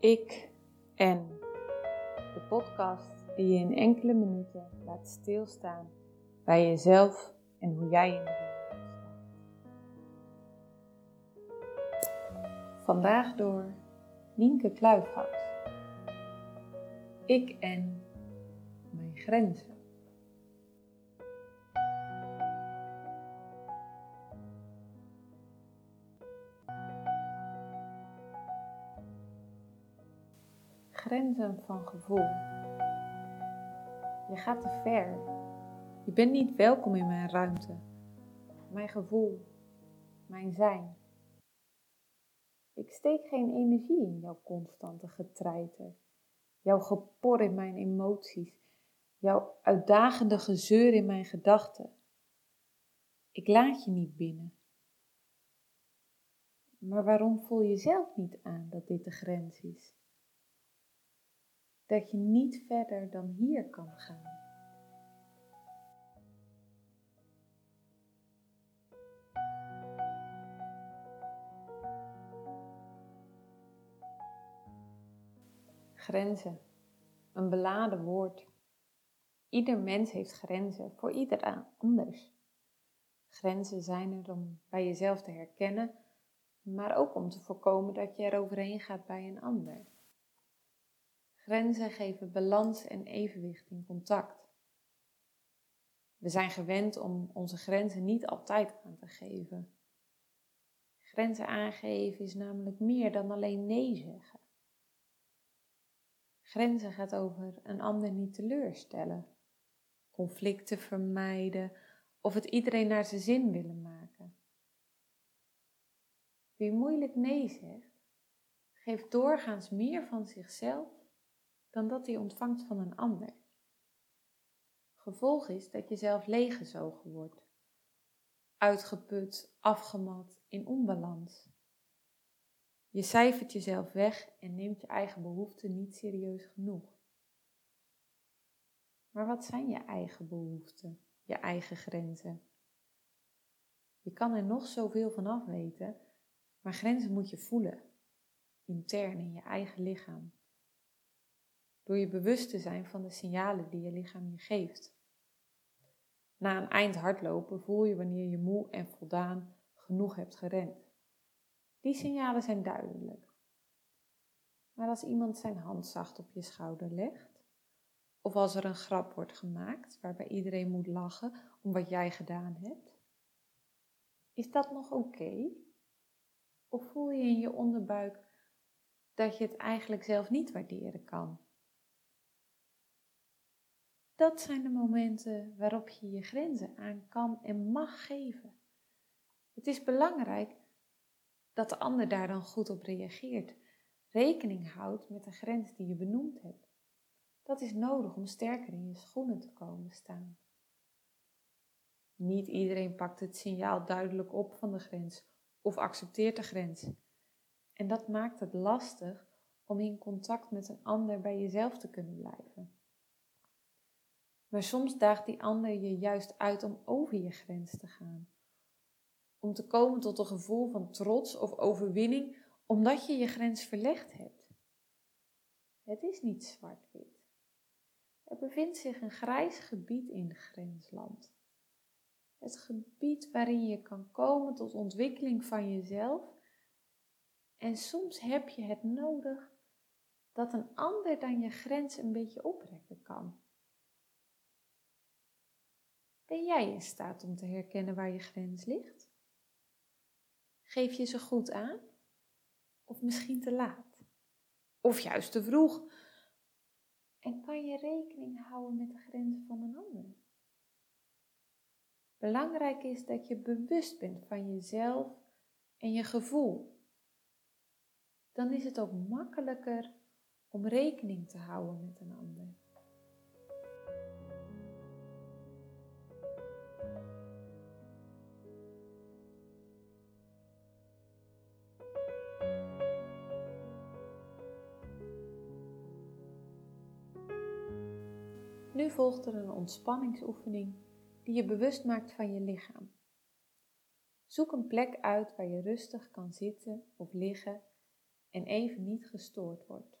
Ik en de podcast die je in enkele minuten laat stilstaan bij jezelf en hoe jij in de wereld staat. Vandaag door Nienke Kluifhout. Ik en mijn grenzen. Grenzen van gevoel. Je gaat te ver. Je bent niet welkom in mijn ruimte. Mijn gevoel. Mijn zijn. Ik steek geen energie in jouw constante getreiter. Jouw gepor in mijn emoties. Jouw uitdagende gezeur in mijn gedachten. Ik laat je niet binnen. Maar waarom voel je zelf niet aan dat dit de grens is? Dat je niet verder dan hier kan gaan. Grenzen, een beladen woord. Ieder mens heeft grenzen, voor ieder anders. Grenzen zijn er om bij jezelf te herkennen, maar ook om te voorkomen dat je er overheen gaat bij een ander. Grenzen geven balans en evenwicht in contact. We zijn gewend om onze grenzen niet altijd aan te geven. Grenzen aangeven is namelijk meer dan alleen nee zeggen. Grenzen gaat over een ander niet teleurstellen, conflicten vermijden of het iedereen naar zijn zin willen maken. Wie moeilijk nee zegt, geeft doorgaans meer van zichzelf dan dat hij ontvangt van een ander. Gevolg is dat je zelf leeggezogen wordt, uitgeput, afgemat, in onbalans. Je cijfert jezelf weg en neemt je eigen behoeften niet serieus genoeg. Maar wat zijn je eigen behoeften, je eigen grenzen? Je kan er nog zoveel van afweten, maar grenzen moet je voelen, intern in je eigen lichaam door je bewust te zijn van de signalen die je lichaam je geeft. Na een eind hardlopen voel je wanneer je moe en voldaan genoeg hebt gerend. Die signalen zijn duidelijk. Maar als iemand zijn hand zacht op je schouder legt, of als er een grap wordt gemaakt waarbij iedereen moet lachen om wat jij gedaan hebt, is dat nog oké? Of voel je in je onderbuik dat je het eigenlijk zelf niet waarderen kan? Dat zijn de momenten waarop je je grenzen aan kan en mag geven. Het is belangrijk dat de ander daar dan goed op reageert, rekening houdt met de grens die je benoemd hebt. Dat is nodig om sterker in je schoenen te komen staan. Niet iedereen pakt het signaal duidelijk op van de grens of accepteert de grens. En dat maakt het lastig om in contact met een ander bij jezelf te kunnen blijven. Maar soms daagt die ander je juist uit om over je grens te gaan. Om te komen tot een gevoel van trots of overwinning omdat je je grens verlegd hebt. Het is niet zwart-wit. Er bevindt zich een grijs gebied in grensland. Het gebied waarin je kan komen tot ontwikkeling van jezelf. En soms heb je het nodig dat een ander dan je grens een beetje oprekken kan. Ben jij in staat om te herkennen waar je grens ligt? Geef je ze goed aan? Of misschien te laat? Of juist te vroeg? En kan je rekening houden met de grenzen van een ander? Belangrijk is dat je bewust bent van jezelf en je gevoel. Dan is het ook makkelijker om rekening te houden met een ander. Nu volgt er een ontspanningsoefening die je bewust maakt van je lichaam. Zoek een plek uit waar je rustig kan zitten of liggen en even niet gestoord wordt.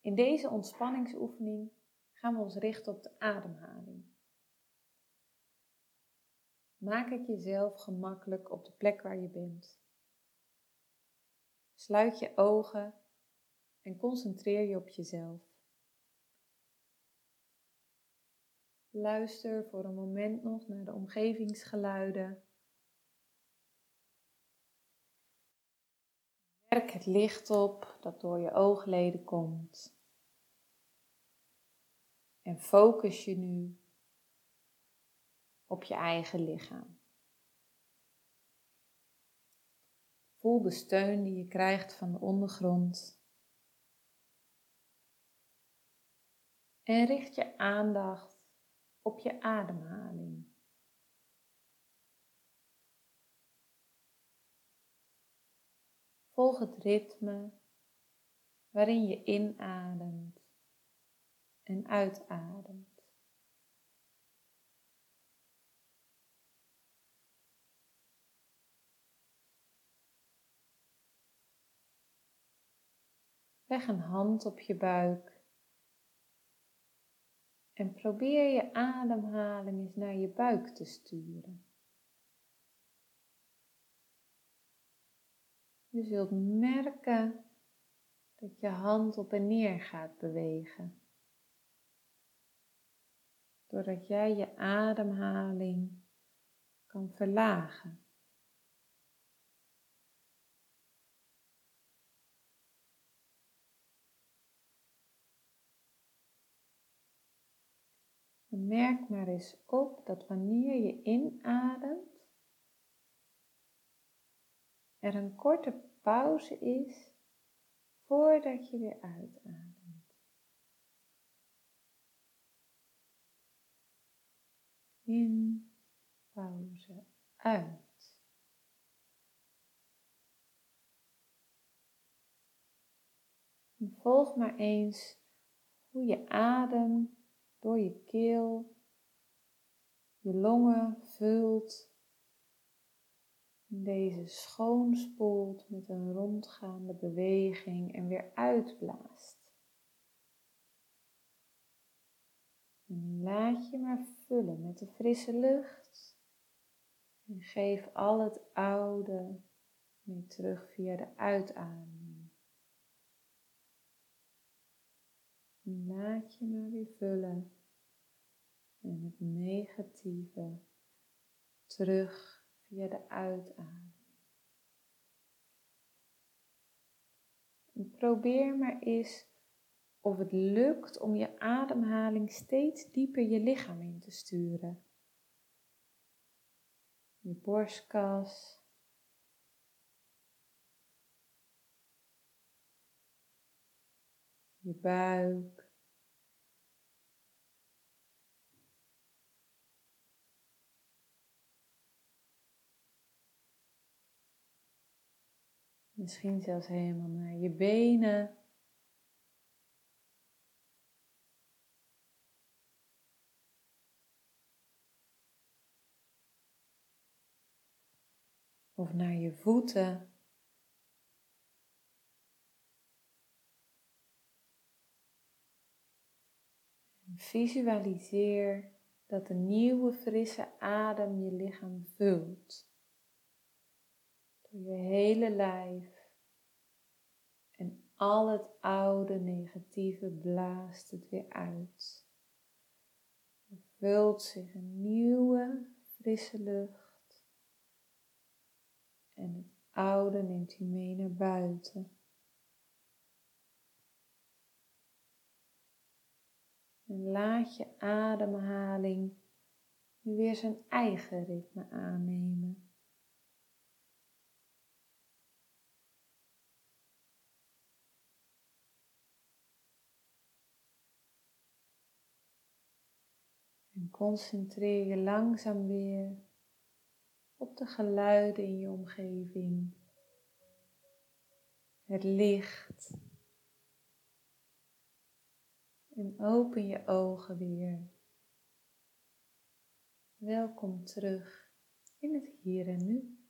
In deze ontspanningsoefening gaan we ons richten op de ademhaling. Maak het jezelf gemakkelijk op de plek waar je bent. Sluit je ogen en concentreer je op jezelf. Luister voor een moment nog naar de omgevingsgeluiden. Merk het licht op dat door je oogleden komt. En focus je nu op je eigen lichaam. Voel de steun die je krijgt van de ondergrond. En richt je aandacht op je ademhaling. Volg het ritme waarin je inademt en uitademt. Leg een hand op je buik en probeer je ademhaling eens naar je buik te sturen. Je zult merken dat je hand op en neer gaat bewegen. Doordat jij je ademhaling kan verlagen. Merk maar eens op dat wanneer je inademt, er een korte pauze is voordat je weer uitademt. In, pauze, uit. volg maar eens hoe je adem door je keel, je longen vult. Deze schoonspoelt met een rondgaande beweging en weer uitblaast. Laat je maar vullen met de frisse lucht. En geef al het oude mee terug via de uitademing. Laat je maar weer vullen. En het negatieve terug via de uitademing. Probeer maar eens of het lukt om je ademhaling steeds dieper je lichaam in te sturen. Je borstkas. Je buik. Misschien zelfs helemaal naar je benen. Of naar je voeten. Visualiseer dat een nieuwe frisse adem je lichaam vult je hele lijf. En al het oude negatieve blaast het weer uit. Er vult zich een nieuwe frisse lucht. En het oude neemt hij mee naar buiten. En laat je ademhaling nu weer zijn eigen ritme aannemen. En concentreer je langzaam weer op de geluiden in je omgeving. Het licht. En open je ogen weer. Welkom terug in het hier en nu.